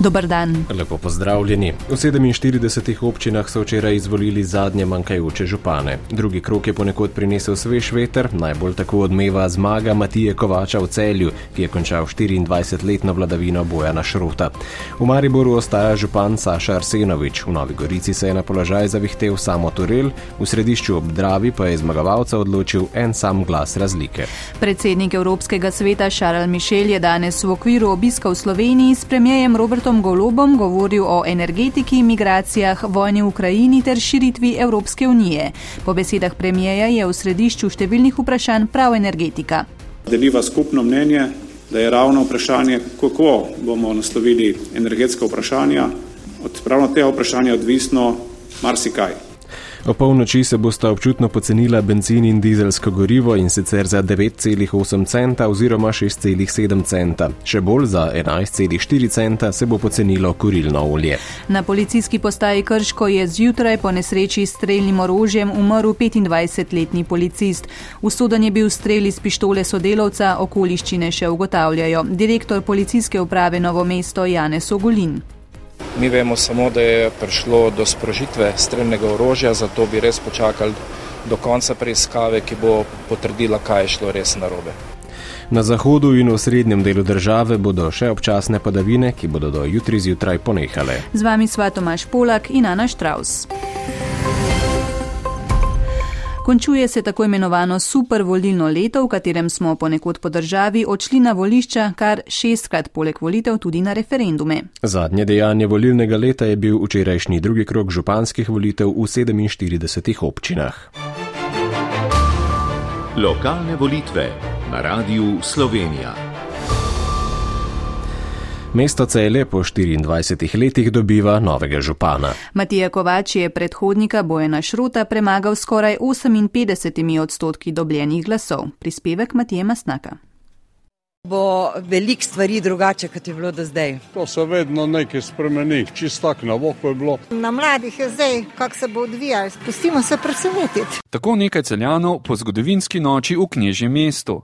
Dobar dan. Lepo pozdravljeni. V 47 občinah so včeraj izvolili zadnje manjkajoče župane. Drugi krok je ponekod prinesel svež veter, najbolj tako odmeva zmaga Matije Kovača v celju, ki je končal 24-letno vladavino Bojana Šrota. V Mariboru ostaja župan Saša Arsenovič, v Novi Gorici se je na položaj zavihtel samo Turel, v središču ob Dravi pa je zmagovalca odločil en sam glas razlike. Predsednik Evropskega sveta Šarl Mišel je danes v okviru obiska v Sloveniji s premijejem Robertom Robertom Golobom govoril o energetiki, migracijah, vojni v Ukrajini ter širitvi Evropske unije. Po besedah premijeja je v središču številnih vprašanj prav energetika. Deliva skupno mnenje, da je ravno vprašanje, kako bomo naslovili energetska vprašanja, od pravno tega vprašanja odvisno marsikaj. O polnoči se bosta občutno pocenila benzin in dizelsko gorivo in sicer za 9,8 centa oziroma 6,7 centa. Še bolj za 11,4 centa se bo pocenilo kurilno olje. Na policijski postaji Krško je zjutraj po nesreči s streljnim orožjem umrl 25-letni policist. Usoden je bil strel iz pištole sodelovca, okoliščine še ugotavljajo. Direktor policijske uprave Novo mesto Janez Ogulin. Mi vemo samo, da je prišlo do sprožitve strelnega orožja, zato bi res počakali do konca preiskave, ki bo potrdila, kaj je šlo res narobe. Na zahodu in v srednjem delu države bodo še občasne padavine, ki bodo do jutri zjutraj ponehale. Z vami sva Tomaš Polak in Ana Štraus. Končuje se tako imenovano super volilno leto, v katerem smo ponekod po državi odšli na volišča kar šestkrat poleg volitev tudi na referendume. Zadnje dejanje volilnega leta je bil včerajšnji drugi krok županskih volitev v 47 občinah. Lokalne volitve na Radiu Slovenija. Mesto Cele po 24 letih dobiva novega župana. Matija Kovač je predhodnika Bojena Šruta premagal skoraj 58 odstotki dobljenih glasov. Prispevek Matije Masnaka. Bo veliko stvari drugače, kot je bilo do zdaj. To se vedno nekaj spremeni, čist tak na voko je bilo. Na mladih je zdaj, kako se bo odvijalo, pustimo se presenetiti. Tako nekaj celjanov po zgodovinski noči v knježjem mestu.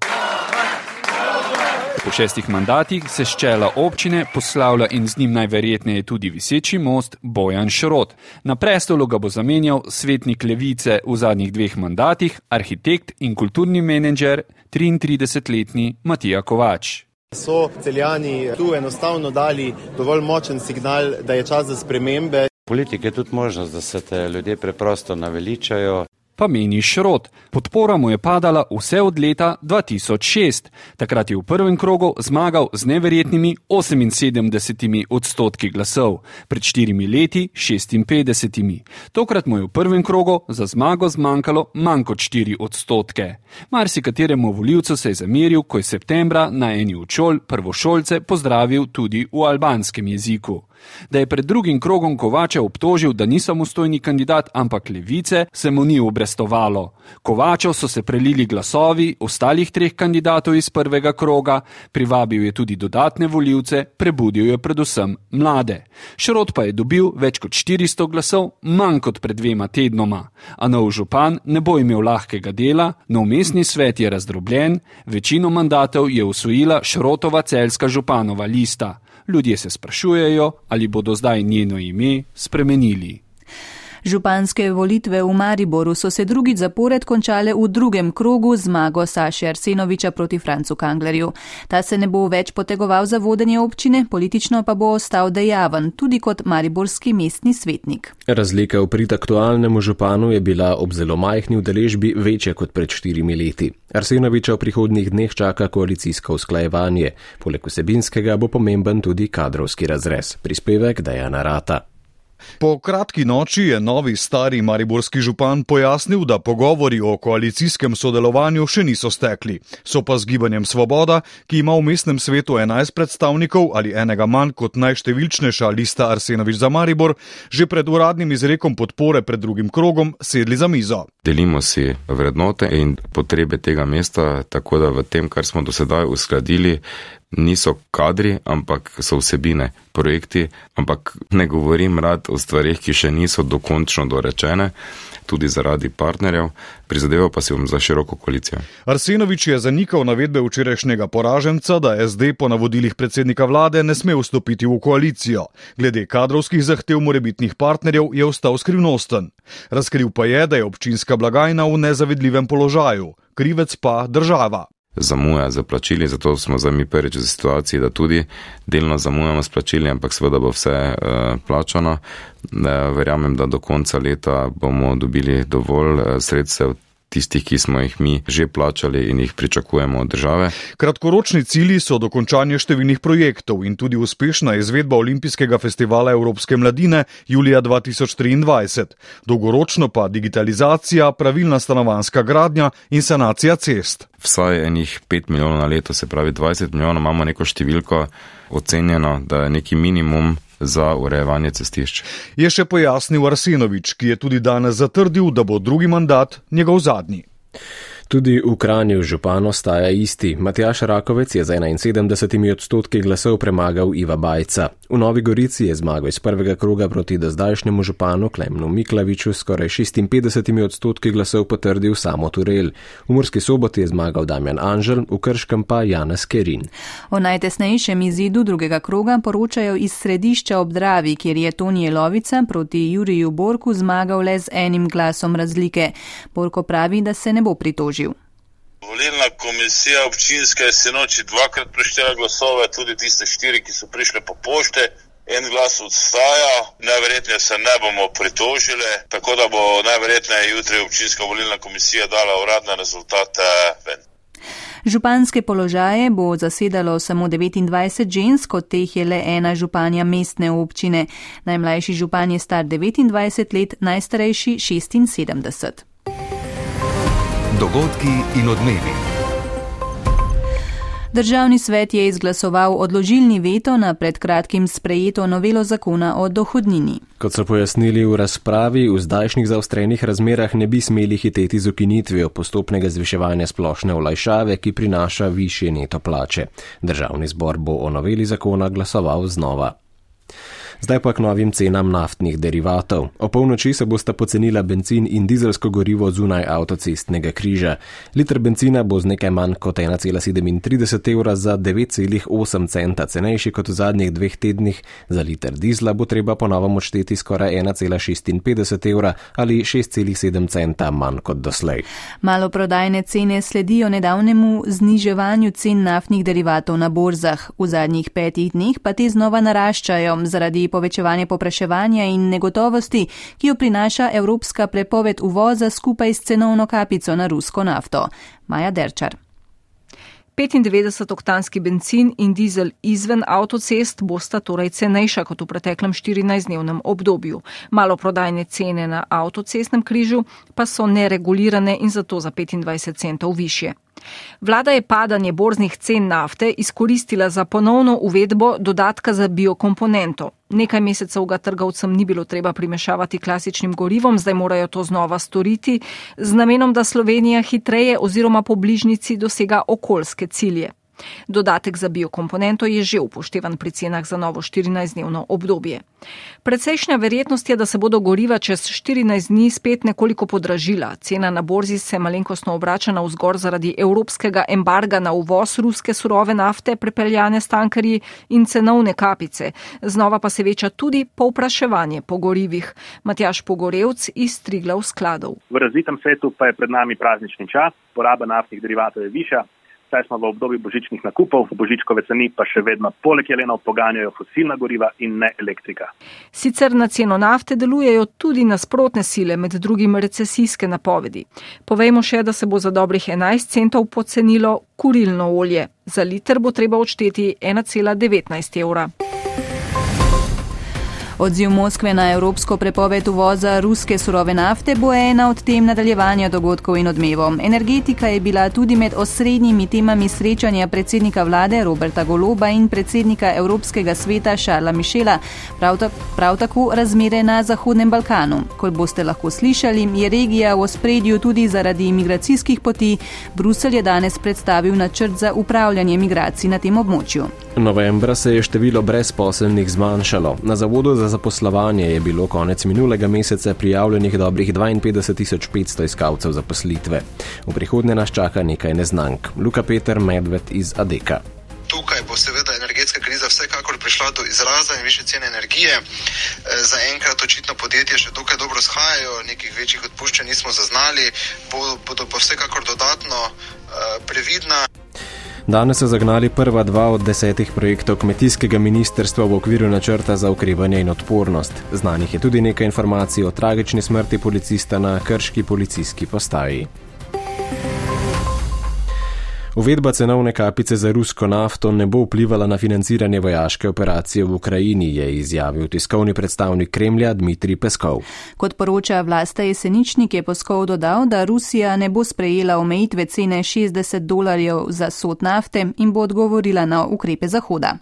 Po šestih mandatih se s čela občine poslavlja in z njim najverjetneje tudi viseči most Bojan Šrot. Na prestolu ga bo zamenjal svetnik levice v zadnjih dveh mandatih, arhitekt in kulturni menedžer 33-letni Matija Kovač. So celjani tu enostavno dali dovolj močen signal, da je čas za spremembe. Politike je tudi možnost, da se te ljudje preprosto naveličajo pa meni Šrot. Podpora mu je padala vse od leta 2006. Takrat je v prvem krogu zmagal z neverjetnimi 78 odstotki glasov, pred štirimi leti 56. Tokrat mu je v prvem krogu za zmago zmanjkalo manj kot 4 odstotke. Marsikateremu voljivcu se je zameril, ko je septembra na eni učol prvošolce pozdravil tudi v albanskem jeziku. Da je pred drugim krogom Kovača obtožil, da ni samostojni kandidat, ampak levice, se mu ni obrestovalo. Kovačev so se prelili glasovi ostalih treh kandidatov iz prvega kroga, privabil je tudi dodatne voljivce, prebudil je predvsem mlade. Šrot pa je dobil več kot 400 glasov, manj kot pred dvema tednoma. A nov župan ne bo imel lahkega dela, nov mestni svet je razdrobljen, večino mandatov je usvojila Šrotova celska županova lista ljudje se sprašujejo, ali bodo zdaj njeno ime spremenili. Županske volitve v Mariboru so se drugič zapored končale v drugem krogu zmago Saša Arsenoviča proti Francu Kanglerju. Ta se ne bo več potegoval za vodenje občine, politično pa bo ostal dejaven tudi kot mariborski mestni svetnik. Razlika v prid aktualnemu županu je bila ob zelo majhni udeležbi večja kot pred štirimi leti. Arsenoviča v prihodnjih dneh čaka koalicijsko usklajevanje. Poleg vsebinskega bo pomemben tudi kadrovski razrez. Prispevek Dajana Rata. Po kratki noči je novi stari mariborski župan pojasnil, da pogovori o koalicijskem sodelovanju še niso stekli. So pa z gibanjem Svoboda, ki ima v mestnem svetu 11 predstavnikov ali enega manj kot najštevilčnejša lista Arsenovič za Maribor, že pred uradnim izrekom podpore pred drugim krogom sedli za mizo. Delimo si vrednote in potrebe tega mesta, tako da v tem, kar smo do sedaj uskladili, niso kadri, ampak so vsebine, projekti, ampak ne govorim rad o stvarih, ki še niso dokončno dorečene, tudi zaradi partnerjev, prizadeval pa si bom za široko koalicijo. Arsenovič je zanikal navedbe včerajšnjega poraženca, da SD po navodilih predsednika vlade ne sme vstopiti v koalicijo. Glede kadrovskih zahtev morebitnih partnerjev je ostal skrivnosten. Razkril pa je, da je občinska blagajna v nezavedljivem položaju, krivec pa država zamuja za plačili, zato smo zdaj mi prvič v situaciji, da tudi delno zamujamo s plačili, ampak seveda bo vse uh, plačano. Uh, verjamem, da do konca leta bomo dobili dovolj uh, sredstev tistih, ki smo jih mi že plačali in jih pričakujemo od države. Kratkoročni cilji so dokončanje številnih projektov in tudi uspešna izvedba Olimpijskega festivala Evropske mladine julija 2023. Dolgoročno pa digitalizacija, pravilna stanovanska gradnja in sanacija cest. Vsaj enih 5 milijonov na leto, se pravi 20 milijonov, imamo neko številko ocenjeno, da je neki minimum za urejevanje cestišč. Je še pojasnil Arsenovič, ki je tudi danes zatrdil, da bo drugi mandat njegov zadnji. Tudi v Kranju župan ostaja isti. Matjaš Rakovec je z 71 odstotki glasov premagal Iva Bajca. V Novi Gorici je zmagal iz prvega kroga proti dozdajšnjemu županu Klemnu Miklaviču skoraj 56 odstotki glasov potrdil samo Turel. V Murski soboti je zmagal Damjan Anžel, v Krškem pa Janez Kerin. O najtesnejšem izidu drugega kroga poročajo iz središča obdravi, kjer je Tonije Lovica proti Juriju Borku zmagal le z enim glasom razlike. Borko pravi, da se ne bo pritožil. Volilna komisija občinska je se noči dvakrat preštela glasove, tudi tiste štiri, ki so prišle po pošte. En glas odstaja, najverjetneje se ne bomo pritožili, tako da bo najverjetneje jutri občinska volilna komisija dala uradne rezultate ven. Županske položaje bo zasedalo samo 29 žensk, od teh je le ena županja mestne občine. Najmlajši župan je star 29 let, najstarejši 76. Dogodki in odmevi. Državni svet je izglasoval odložilni veto na pred kratkim sprejeto novelo zakona o dohodnini. Kot so pojasnili v razpravi, v zdajšnjih zaostrenih razmerah ne bi smeli hiteti z ukinitvijo postopnega zviševanja splošne olajšave, ki prinaša više neto plače. Državni zbor bo o noveli zakona glasoval znova. Zdaj pa k novim cenam naftnih derivatov. O polnoči se bosta pocenila benzin in dizelsko gorivo zunaj avtocestnega križa. Liter benzina bo z nekaj manj kot 1,37 evra za 9,8 centa cenejši kot v zadnjih dveh tednih, za liter dizla bo treba ponovno odšteti skoraj 1,56 evra ali 6,7 centa manj kot doslej. Maloprodajne cene sledijo nedavnemu zniževanju cen naftnih derivatov na borzah. V zadnjih petih dneh pa te znova naraščajo zaradi povečevanje popraševanja in negotovosti, ki jo prinaša evropska prepoved uvoza skupaj s cenovno kapico na rusko nafto. Maja Derčar. 95-oktanski benzin in dizel izven avtocest bosta torej cenejša kot v preteklem 14-dnevnem obdobju. Maloprodajne cene na avtocestnem križu pa so neregulirane in zato za 25 centov više. Vlada je padanje borznih cen nafte izkoristila za ponovno uvedbo dodatka za biokomponento. Nekaj mesecev ga trgovcem ni bilo treba primešavati klasičnim gorivom, zdaj morajo to znova storiti, z namenom, da Slovenija hitreje oziroma po bližnici dosega okoljske cilje. Dodatek za biokomponento je že upoštevan pri cenah za novo 14-dnevno obdobje. Predsejšnja verjetnost je, da se bodo goriva čez 14 dni spet nekoliko podražila. Cena na borzi se malenkostno obrača na vzgor zaradi evropskega embarga na uvoz ruske surove nafte, prepeljane s tankerji in cenovne kapice. Znova pa se veča tudi povpraševanje po gorivih. Matjaš Pogorevc iz Triglav skladov. V razvitem svetu pa je pred nami praznični čas, poraba naftnih derivatov je viša, saj smo v obdobju božičnih nakupov, božičkove ceni pa še vedno poleg jelenov poganjajo fosilna goriva in ne elektrika. Sicer na ceno nafte delujejo tudi nasprotne sile, med drugim recesijske napovedi. Povejmo še, da se bo za dobrih 11 centov pocenilo kurilno olje. Za liter bo treba odšteti 1,19 evra. Odziv Moskve na evropsko prepoved uvoza ruske surove nafte bo ena od tem nadaljevanja dogodkov in odmevov. Energetika je bila tudi med osrednjimi temami srečanja predsednika vlade Roberta Goloba in predsednika Evropskega sveta Šarla Mišela, prav, ta, prav tako razmere na Zahodnem Balkanu. Kot boste lahko slišali, je regija v ospredju tudi zaradi imigracijskih poti. Brusel je danes predstavil načrt za upravljanje migracij na tem območju. Novembra se je število brezposelnih zmanjšalo. Na zavodu za zaposlovanje je bilo konec minulega meseca prijavljenih dobrih 52.500 iskalcev zaposlitve. V prihodnje nas čaka nekaj neznank. Luka Peter Medved iz Adeka. Tukaj bo seveda energetska kriza vsekakor prišla do izraza in više cene energije. E, Za enkrat očitno podjetje še dokaj dobro shajajo, nekih večjih odpuščanj nismo zaznali, bodo pa vsekakor dodatno e, previdna. Danes so zagnali prva dva od desetih projektov kmetijskega ministrstva v okviru načrta za ukrevanje in odpornost. Znanih je tudi nekaj informacij o tragični smrti policista na krški policijski postaji. Uvedba cenovne kapice za rusko nafto ne bo vplivala na financiranje vojaške operacije v Ukrajini, je izjavil tiskovni predstavnik Kremlja Dmitrij Peskov. Kot poroča vlasta Jeseničnik, je Peskov dodal, da Rusija ne bo sprejela omejitve cene 60 dolarjev za sod nafte in bo odgovorila na ukrepe Zahoda.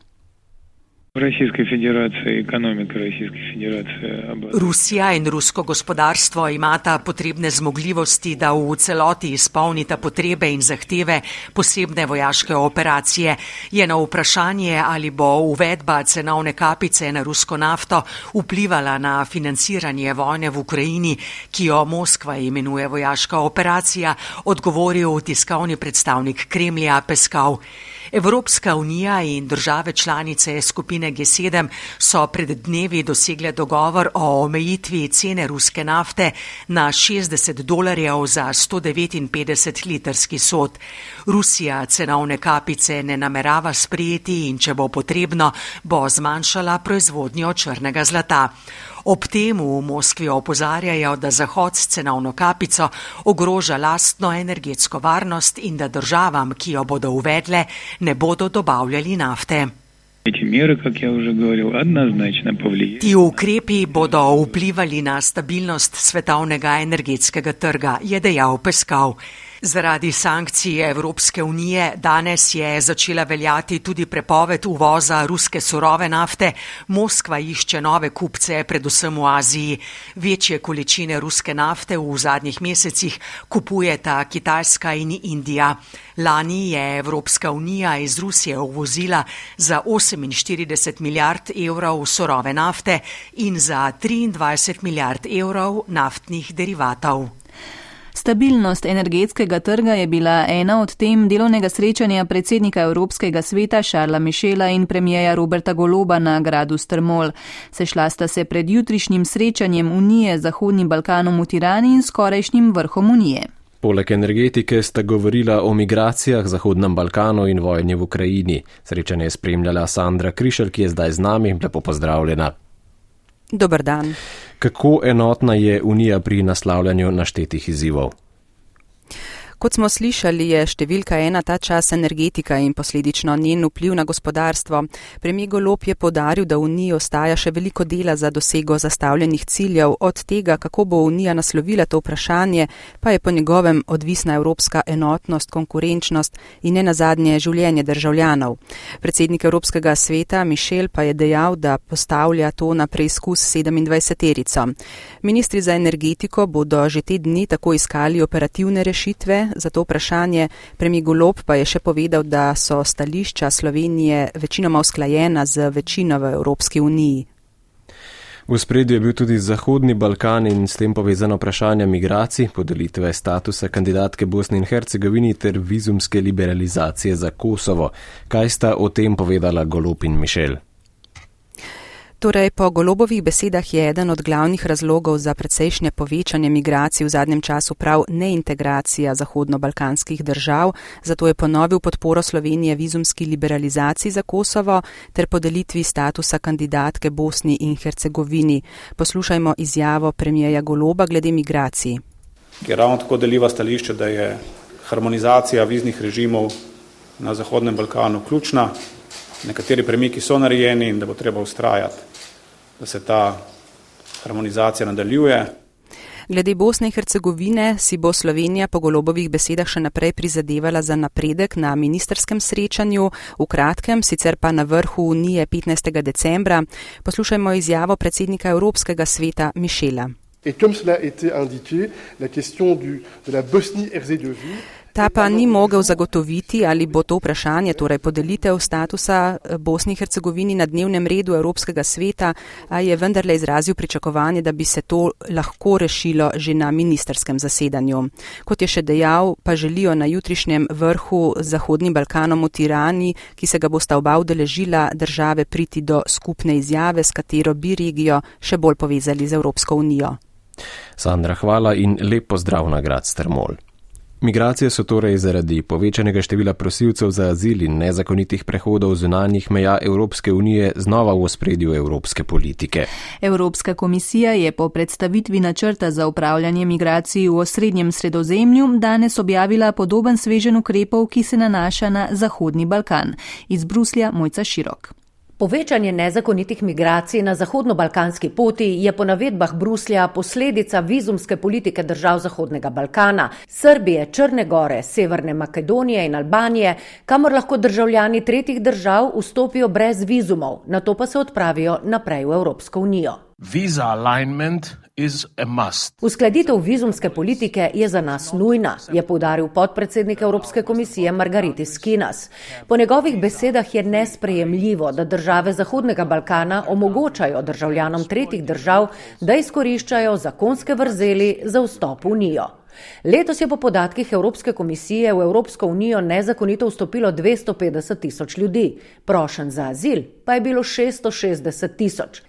Российской Федерации, экономика Российской Федерации. Rusija in rusko gospodarstvo imata potrebne zmogljivosti, da v celoti izpolnita potrebe in zahteve posebne vojaške operacije. Je na vprašanje, ali bo uvedba cenovne kapice na rusko nafto vplivala na financiranje vojne v Ukrajini, ki jo Moskva imenuje vojaška operacija, odgovoril tiskovni predstavnik Kremlja Peskov. Evropska unija in države članice skupine G7 so pred dnevi dosegle dogovor o omejitvi cene ruske nafte na 60 dolarjev za 159 litrski sod. Rusija cenovne kapice ne namerava sprijeti in če bo potrebno, bo zmanjšala proizvodnjo črnega zlata. Ob tem v Moskvi opozarjajo, da Zahod s cenovno kapico ogroža lastno energetsko varnost in da državam, ki jo bodo uvedle, ne bodo dobavljali nafte. Ti ukrepi bodo vplivali na stabilnost svetovnega energetskega trga, je dejal Peskov. Zaradi sankcij Evropske unije danes je začela veljati tudi prepoved uvoza ruske surove nafte. Moskva išče nove kupce, predvsem v Aziji. Večje količine ruske nafte v zadnjih mesecih kupujeta Kitajska in Indija. Lani je Evropska unija iz Rusije uvozila za 48 milijard evrov surove nafte in za 23 milijard evrov naftnih derivatov. Stabilnost energetskega trga je bila ena od tem delovnega srečanja predsednika Evropskega sveta Šarla Mišela in premijeja Roberta Goloba na gradu Strmol. Sešla sta se pred jutrišnjim srečanjem Unije z Zahodnim Balkanom v Tirani in skorajšnjim vrhom Unije. Poleg energetike sta govorila o migracijah, Zahodnem Balkanu in vojni v Ukrajini. Srečanje je spremljala Sandra Krišel, ki je zdaj z nami. Lepo pozdravljena. Dobar dan. Kako enotna je Unija pri naslavljanju naštetih izzivov? Kot smo slišali, je številka ena ta čas energetika in posledično njen vpliv na gospodarstvo. Premijer Golop je podaril, da Uniji ostaja še veliko dela za dosego zastavljenih ciljev. Od tega, kako bo Unija naslovila to vprašanje, pa je po njegovem odvisna evropska enotnost, konkurenčnost in ne nazadnje življenje državljanov. Predsednik Evropskega sveta Mišel pa je dejal, da postavlja to na preizkus 27-terico. Ministri za energetiko bodo že te dni tako iskali operativne rešitve za to vprašanje. Premijer Golob pa je še povedal, da so stališča Slovenije večinoma usklajena z večino v Evropski uniji. V spredju je bil tudi Zahodni Balkan in s tem povezano vprašanje migracij, podelitve statusa kandidatke Bosni in Hercegovini ter vizumske liberalizacije za Kosovo. Kaj sta o tem povedala Golob in Mišel? Torej, po golobovih besedah je eden od glavnih razlogov za precejšnje povečanje migracij v zadnjem času prav neintegracija zahodno-balkanskih držav, zato je ponovil podporo Slovenije vizumski liberalizaciji za Kosovo ter podelitvi statusa kandidatke Bosni in Hercegovini. Poslušajmo izjavo premijeja Goloba glede migracij. Je ravno tako deliva stališče, da je harmonizacija viznih režimov na Zahodnem Balkanu ključna, nekateri premiki so narejeni in da bo treba ustrajati da se ta harmonizacija nadaljuje. Glede Bosne in Hercegovine si bo Slovenija po golobovih besedah še naprej prizadevala za napredek na ministerskem srečanju, v kratkem, sicer pa na vrhu Unije 15. decembra. Poslušajmo izjavo predsednika Evropskega sveta Mišela. Et comme cela a été indiqué, la question du, de la Bosnie-Herzégovine Ta pa ni mogel zagotoviti, ali bo to vprašanje, torej podelitev statusa eh, Bosni in Hercegovini na dnevnem redu Evropskega sveta, a je vendarle izrazil pričakovanje, da bi se to lahko rešilo že na ministerskem zasedanju. Kot je še dejal, pa želijo na jutrišnjem vrhu Zahodnim Balkanom v Tirani, ki se ga bosta oba udeležila države priti do skupne izjave, s katero bi regijo še bolj povezali z Evropsko unijo. Sandra, hvala in lep pozdrav na grad Strmol. Migracije so torej zaradi povečanega števila prosilcev za azil in nezakonitih prehodov zunanjih meja Evropske unije znova v ospredju evropske politike. Evropska komisija je po predstavitvi načrta za upravljanje migracij v osrednjem sredozemlju danes objavila podoben svežen ukrepov, ki se nanaša na Zahodni Balkan. Iz Bruslja Mojca Širok. Povečanje nezakonitih migracij na zahodno-balkanski poti je po navedbah Bruslja posledica vizumske politike držav Zahodnega Balkana, Srbije, Črne Gore, Severne Makedonije in Albanije, kamor lahko državljani tretjih držav vstopijo brez vizumov, na to pa se odpravijo naprej v Evropsko unijo. Visa alignment Uskladitev vizumske politike je za nas nujna, je povdaril podpredsednik Evropske komisije Margariti Skinas. Po njegovih besedah je nesprejemljivo, da države Zahodnega Balkana omogočajo državljanom tretjih držav, da izkoriščajo zakonske vrzeli za vstop v Unijo. Letos je po podatkih Evropske komisije v Evropsko unijo nezakonito vstopilo 250 tisoč ljudi, prošen za azil pa je bilo 660 tisoč.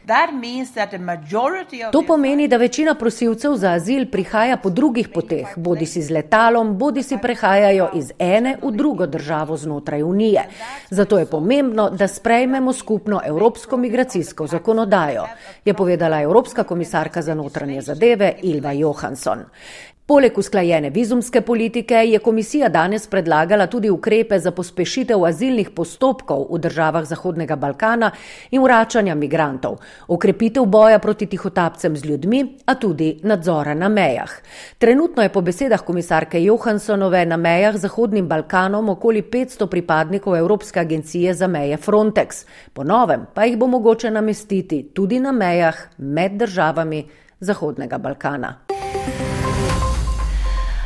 To pomeni, da večina prosilcev za azil prihaja po drugih poteh, bodi si z letalom, bodi si prehajajo iz ene v drugo državo znotraj unije. Zato je pomembno, da sprejmemo skupno evropsko migracijsko zakonodajo, je povedala Evropska komisarka za notranje zadeve Ilva Johansson. Poleg usklajene vizumske politike je komisija danes predlagala tudi ukrepe za pospešitev azilnih postopkov v državah Zahodnega Balkana in vračanja migrantov, okrepitev boja proti tihotapcem z ljudmi, a tudi nadzora na mejah. Trenutno je po besedah komisarke Johanssonove na mejah Zahodnim Balkanom okoli 500 pripadnikov Evropske agencije za meje Frontex, po novem pa jih bo mogoče namestiti tudi na mejah med državami Zahodnega Balkana.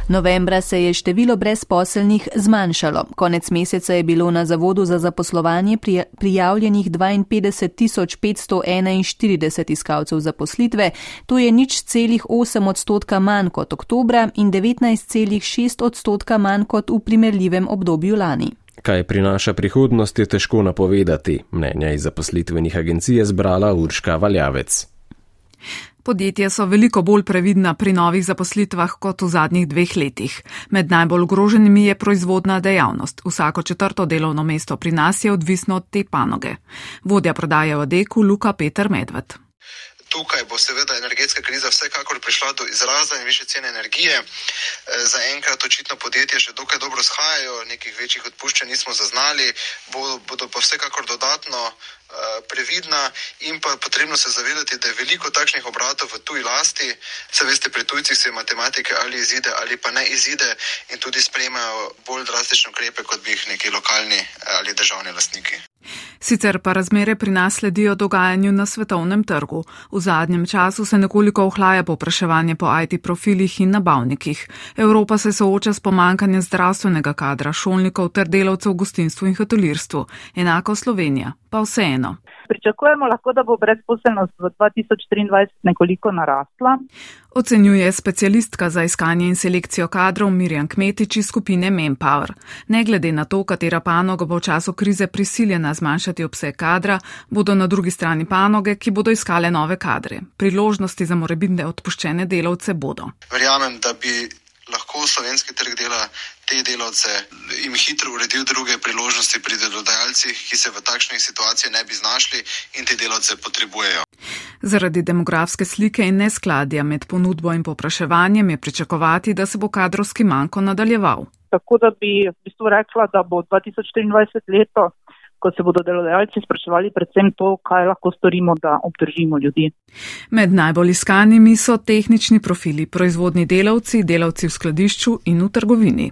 Novembra se je število brezposelnih zmanjšalo. Konec meseca je bilo na Zavodu za zaposlovanje prijavljenih 52 541 iskalcev zaposlitve, to je nič celih 8 odstotka manj kot oktobra in 19,6 odstotka manj kot v primerljivem obdobju lani. Kaj prinaša prihodnost, je težko napovedati. Mnenja iz zaposlitvenih agencij je zbrala Urška Valjavec. Podjetja so veliko bolj previdna pri novih zaposlitvah kot v zadnjih dveh letih. Med najbolj ogroženimi je proizvodna dejavnost. Vsako četrto delovno mesto pri nas je odvisno od te panoge. Vodja prodaje v Deku Luka Peter Medved. Tukaj bo seveda energetska kriza vsekakor prišla do izraza in više cene energije. E, za enkrat očitno podjetje še dokaj dobro shajajo, nekih večjih odpuščanj nismo zaznali, bodo pa vsekakor dodatno previdna in pa potrebno se zavedati, da je veliko takšnih obratov v tuji lasti. Se veste, pri tujcih se matematike ali izide ali pa ne izide in tudi sprejemajo bolj drastične ukrepe, kot bi jih neki lokalni eh, ali državni lastniki. Sicer pa razmere pri nas sledijo dogajanju na svetovnem trgu. V zadnjem času se nekoliko ohlaja popraševanje po IT profilih in nabavnikih. Evropa se sooča s pomankanjem zdravstvenega kadra, šolnikov ter delavcev v gostinstvu in hotelirstvu. Enako Slovenija, pa vseeno. Pričakujemo lahko, da bo brezposelnost v 2023 nekoliko narasla. Ocenjuje specialistka za iskanje in selekcijo kadrov Mirjam Kmetič iz skupine Manpower. Ne glede na to, katera panoga bo v času krize prisiljena zmanjšati obseg kadra, bodo na drugi strani panoge, ki bodo iskale nove kadre. Priložnosti za morebitne odpuščene delavce bodo. Verjamem, da bi lahko slovenski trg dela te delavce in hitro uredil druge priložnosti pri delodajalcih, ki se v takšnih situacijah ne bi znašli in te delavce potrebujejo. Zaradi demografske slike in neskladja med ponudbo in popraševanjem je pričakovati, da se bo kadrovski manjko nadaljeval. Tako da bi v bistvu rekla, da bo 2024 leto ko se bodo delodajalci spraševali predvsem to, kaj lahko storimo, da obdržimo ljudi. Med najbolj iskanimi so tehnični profili, proizvodni delavci, delavci v skladišču in v trgovini.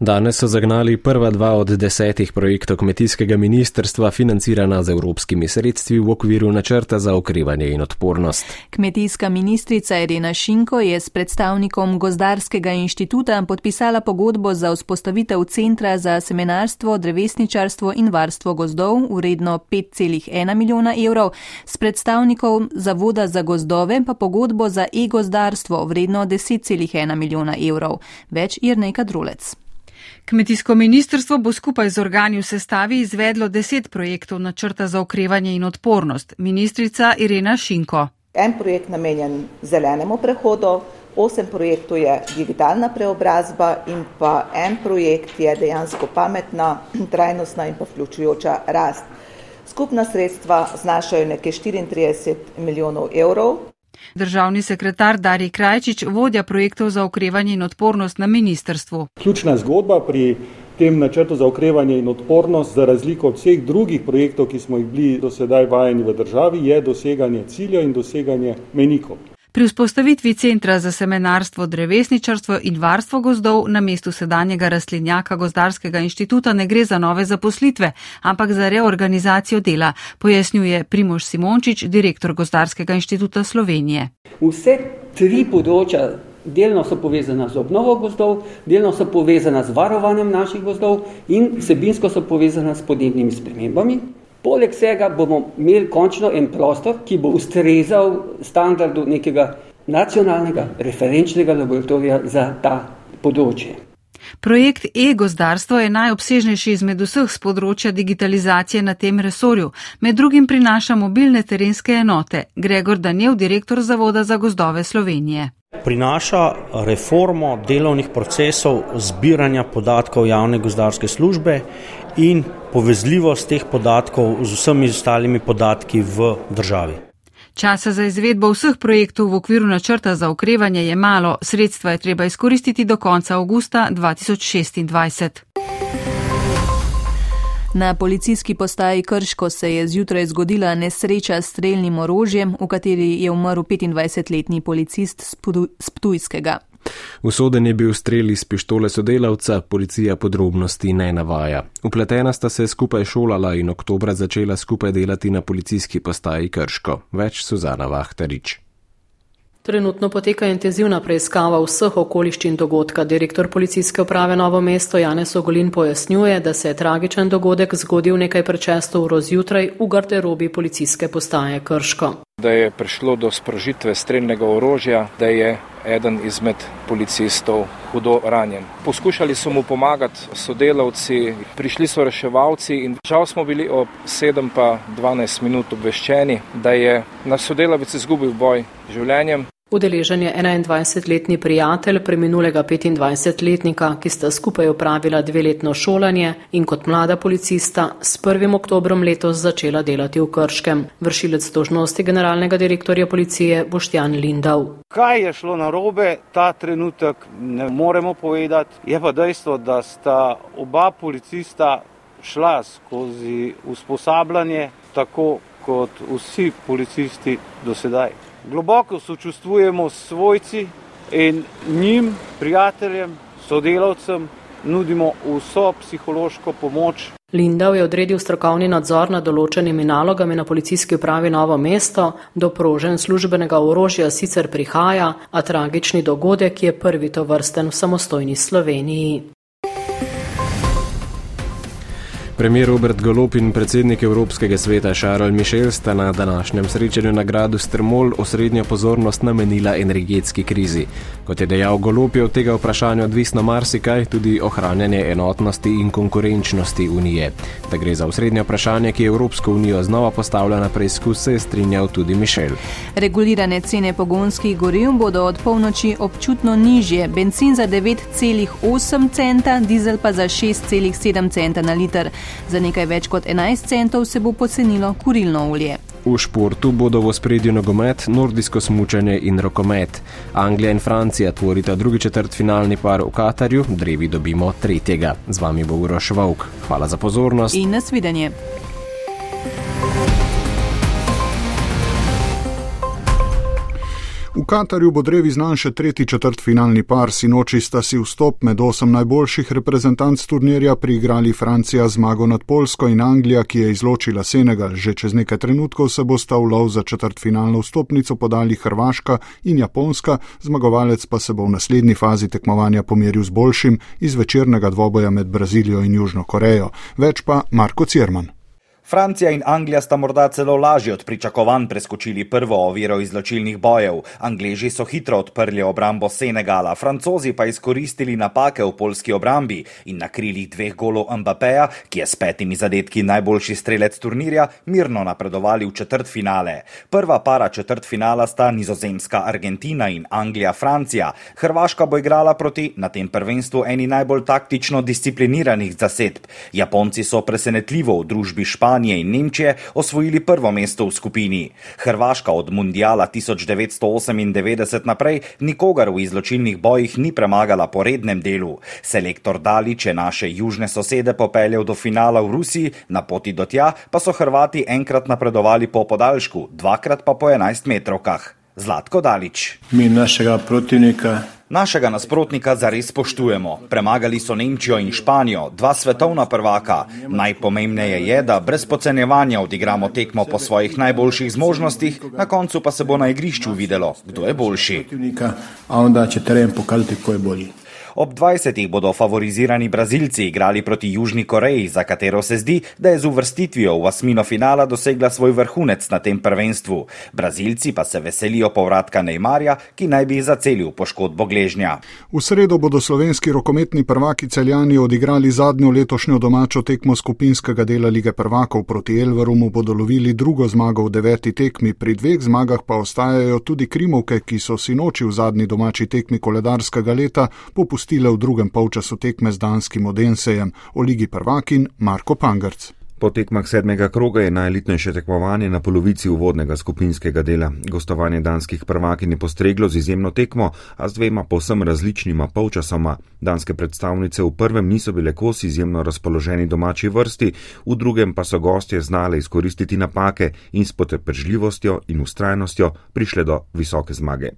Danes so zagnali prva dva od desetih projektov kmetijskega ministrstva, financirana z evropskimi sredstvi v okviru načrta za okrevanje in odpornost. Kmetijska ministrica Irena Šinko je s predstavnikom Gozdarskega inštituta podpisala pogodbo za vzpostavitev centra za semenarstvo, drevesničarstvo in varstvo gozdov vredno 5,1 milijona evrov, s predstavnikom Zavoda za gozdove pa pogodbo za e-gozdarstvo vredno 10,1 milijona evrov. Več je nekaj drolec. Kmetijsko ministrstvo bo skupaj z organi v sestavi izvedlo deset projektov načrta za okrevanje in odpornost. Ministrica Irena Šinko. En projekt namenjen zelenemu prehodu, osem projektov je digitalna preobrazba in pa en projekt je dejansko pametna, trajnostna in pa vključujoča rast. Skupna sredstva znašajo nekaj 34 milijonov evrov. Državni sekretar Dari Krajčič, vodja projektov za okrevanje in odpornost na ministrstvu. Ključna zgodba pri tem načrtu za okrevanje in odpornost, za razliko od vseh drugih projektov, ki smo jih bili do sedaj vajeni v državi, je doseganje ciljev in doseganje menikov. Pri vzpostavitvi centra za semenarstvo, drevesničarstvo in varstvo gozdov na mestu sedanjega rastlinjaka Gozdarskega inštituta ne gre za nove zaposlitve, ampak za reorganizacijo dela, pojasnjuje Primož Simončič, direktor Gozdarskega inštituta Slovenije. Vse tri področja delno so povezana z obnovo gozdov, delno so povezana z varovanjem naših gozdov in vsebinsko so povezana s podnebnimi spremembami. Poleg vsega bomo imeli končno en prostor, ki bo ustrezal standardu nekega nacionalnega referenčnega laboratorija za ta področje. Projekt e-gozdarstvo je najobsežnejši izmed vseh z področja digitalizacije na tem resorju. Med drugim prinaša mobilne terenske enote. Gregor Danjev, direktor Zavoda za gozdove Slovenije. Prinaša reformo delovnih procesov zbiranja podatkov javne gozdarske službe in povezljivost teh podatkov z vsemi ostalimi podatki v državi. Časa za izvedbo vseh projektov v okviru načrta za okrevanje je malo, sredstva je treba izkoristiti do konca avgusta 2026. Na policijski postaji Krško se je zjutraj zgodila nesreča s streljnim orožjem, v kateri je umrl 25-letni policist z Ptujskega. Usoden je bil strel iz pištole sodelavca, policija podrobnosti ne navaja. Upletena sta se skupaj šolala in oktobra začela skupaj delati na policijski postaji Krško. Več Suzana Vahtarič. Trenutno poteka intenzivna preiskava vseh okoliščin dogodka. Direktor policijske uprave Novo mesto Janez Ogolin pojasnjuje, da se je tragičen dogodek zgodil nekaj prečesto uro zjutraj v garderobi policijske postaje Krško. Da je prišlo do sprožitve streljnega orožja, da je eden izmed policistov hudo ranjen. Poskušali so mu pomagati sodelavci, prišli so reševalci in žal smo bili ob 7 pa 12 minut obveščeni, da je naš sodelavec izgubil boj življenjem. Udeležen je 21-letni prijatelj preminulega 25-letnika, ki sta skupaj opravila dveletno šolanje in kot mlada policista s 1. oktobrom letos začela delati v Krškem. Vršilec dožnosti generalnega direktorja policije Boštjan Lindav. Kaj je šlo na robe, ta trenutek ne moremo povedati. Je pa dejstvo, da sta oba policista šla skozi usposabljanje, tako kot vsi policisti do sedaj globoko sočustvujemo s svojci in njim, prijateljem, sodelavcem nudimo vso psihološko pomoč. Lindav je odredil strokovni nadzor nad določenimi nalogami na policijski upravi Novo mesto, do prožen službenega orožja sicer prihaja, a tragični dogodek je prvi to vrsten v samostojni Sloveniji. Premijer Robert Golop in predsednik Evropskega sveta Charles Michel sta na današnjem srečanju nagradu Strmol osrednjo pozornost namenila energetski krizi. Kot je dejal Golop, je od tega vprašanja odvisno marsikaj, tudi ohranjanje enotnosti in konkurenčnosti Unije. Da gre za osrednje vprašanje, ki Evropsko unijo znova postavlja na preizkus, se je strinjal tudi Michel. Regulirane cene pogonskih goriv bodo od polnoči občutno nižje, benzin za 9,8 centa, dizel pa za 6,7 centa na liter. Za nekaj več kot 11 centov se bo pocenilo kurilno olje. V športu bodo v spredju nogomet, nordijsko smučanje in rokomet. Anglija in Francija tvorita drugi četrt finalni par v Katarju, drevi dobimo tretjega. Z vami bo Uroš Vovk. Hvala za pozornost. In nasvidenje. V Katarju bo drevi znan še tretji četrt finalni par, sinoči sta si vstop med osem najboljših reprezentanc turnirja priigrali Francija zmago nad Polsko in Anglija, ki je izločila Senegal. Že čez nekaj trenutkov se bosta v lov za četrt finalno vstopnico podali Hrvaška in Japonska, zmagovalec pa se bo v naslednji fazi tekmovanja pomeril z boljšim iz večernega dvoboja med Brazilijo in Južno Korejo. Več pa Marko Cirman. Francija in Anglija sta morda celo lažje od pričakovanj preskočili prvo oviro izločilnih bojev. Angleži so hitro odprli obrambo Senegala, francozi pa izkoristili napake v polski obrambi in na krilih dveh golov Mbappéja, ki je s petimi zadetki najboljši strelec turnirja, mirno napredovali v četrt finale. Prva para četrt finala sta nizozemska Argentina in Anglija Francija. Hrvaška bo igrala proti na tem prvenstvu eni najbolj taktično discipliniranih zasedb. Japonci so presenetljivo v družbi Španije Španije in Nemčije osvojili prvo mesto v skupini. Hrvaška od mundiala 1998 naprej nikogar v izločilnih bojih ni premagala po rednem delu. Selektor Dalič je naše južne sosede popeljal do finala v Rusiji, na poti do tja pa so Hrvati enkrat napredovali po podaljšku, dvakrat pa po 11 metrovkah. Zlatko Dalič. Mi našega protivnika Našega nasprotnika zares spoštujemo. Premagali so Nemčijo in Španijo, dva svetovna prvaka. Najpomembneje je, da brez podcenjevanja odigramo tekmo po svojih najboljših zmožnostih, na koncu pa se bo na igrišču videlo, kdo je boljši. A onda će teren pokazati ko je bolji. Ob 20. bodo favorizirani Brazilci igrali proti Južni Koreji, za katero se zdi, da je z uvrstitvijo v osmino finala dosegla svoj vrhunec na tem prvenstvu. Brazilci pa se veselijo povratka Neymarja, ki naj bi zacelil poškodbo gležnja. V sredo bodo slovenski rokometni prvaki celjani odigrali zadnjo letošnjo domačo tekmo skupinskega dela lige prvakov proti Elverumu, bodo lovili drugo zmago v deveti tekmi, pri dveh zmagah pa ostajajo tudi krimovke, ki so si noči v zadnji domači tekmi koledarskega leta popustili gostile v drugem polčasu tekme z danskim Odensejem o Ligi prvakin Marko Pangrc. Po tekmah sedmega kroga je najelitnejše tekmovanje na polovici uvodnega skupinskega dela. Gostovanje danskih prvakin je postreglo z izjemno tekmo, a z dvema povsem različnima polčasoma. Danske predstavnice v prvem niso bile kos izjemno razpoloženi domači vrsti, v drugem pa so gostje znale izkoristiti napake in s potrpežljivostjo in ustrajnostjo prišle do visoke zmage.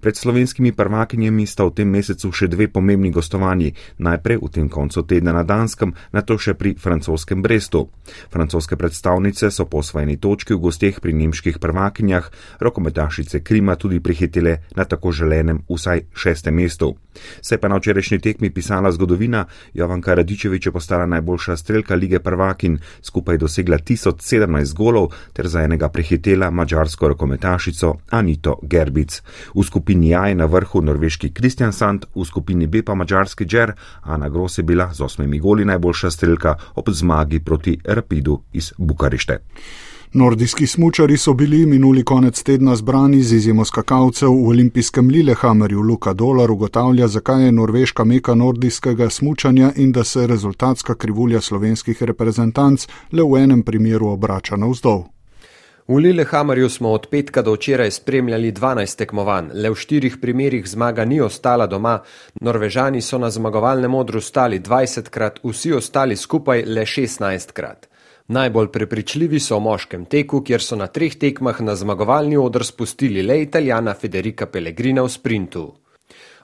Pred slovenskimi prvakinjami sta v tem mesecu še dve pomembni gostovanji, najprej v tem koncu tedna na Danskem, nato še pri francoskem Brestu. Francoske predstavnice so po osvojeni točki v gosteh pri nemških prvakinjah, rokometašice Krima tudi prihitele na tako želenem vsaj šestem mestu. Se pa na včerajšnji tekmi pisala zgodovina, Jovanka Radičevič je postala najboljša strelka lige prvakin, skupaj dosegla 1017 golov ter za enega prehitela mađarsko rokometašico Anito Gerbic. V skupini A je na vrhu norveški Kristjan Sand, v skupini B pa mađarski Džer, Ana Gros je bila z osmimi goli najboljša strelka ob zmagi proti Rapidu iz Bukarešte. Nordijski smučari so bili minuli konec tedna zbrani z izjemo skakalcev v olimpijskem Lillehammerju. Luka Dolar ugotavlja, zakaj je norveška meka nordijskega smučanja in da se rezultatska krivulja slovenskih reprezentanc le v enem primeru obrača navzdol. V Lillehammerju smo od petka do včeraj spremljali 12 tekmovanj, le v štirih primerjih zmaga ni ostala doma. Norvežani so na zmagovalnem odru stali 20 krat, vsi ostali skupaj le 16 krat. Najbolj prepričljivi so v moškem teku, kjer so na treh tekmah na zmagovalni odr spustili le italijana Federica Pellegrina v sprintu.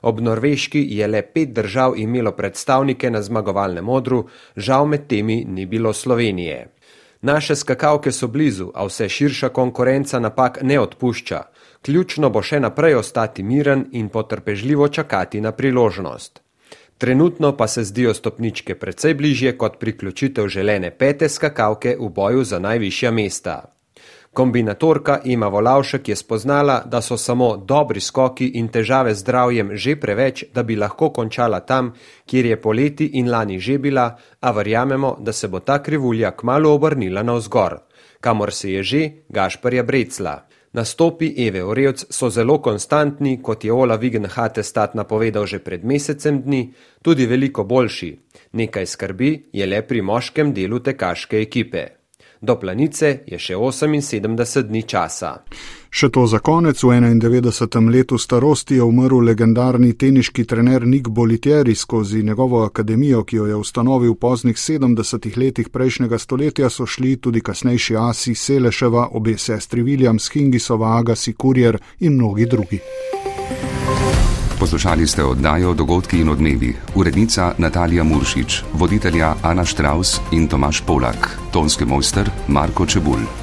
Ob Norveški je le pet držav imelo predstavnike na zmagovalnem odru, žal med temi ni bilo Slovenije. Naše skakalke so blizu, a vse širša konkurenca napak ne odpušča. Ključno bo še naprej ostati miren in potrpežljivo čakati na priložnost. Trenutno pa se zdijo stopničke precej bližje kot priključitev želene pete skakalke v boju za najvišja mesta. Kombinatorka Ima Volavšek je spoznala, da so samo dobri skoki in težave z zdravjem že preveč, da bi lahko končala tam, kjer je poleti in lani že bila, a verjamemo, da se bo ta krivulja kmalo obrnila na vzgor, kamor se je že Gašparja Brecla. Nastopi Eve Orevc so zelo konstantni, kot je Ola Vigenhate stat napovedal že pred mesecem dni, tudi veliko boljši. Nekaj skrbi je le pri moškem delu tekaške ekipe. Do planice je še 78 dni časa. Še to za konec, v 91. letu starosti je umrl legendarni teniški trener Nik Bolitieri skozi njegovo akademijo, ki jo je ustanovil v poznih 70. letih prejšnjega stoletja, so šli tudi kasnejši asi Seleševa, obe sestri Williams, Hingisova, Agasi, Kurjer in mnogi drugi. Poslušali ste oddajo Dogodki in odmevi. Urednica Natalija Muršič, voditelja Ana Štraus in Tomaš Polak, tonski mojster Marko Čebulj.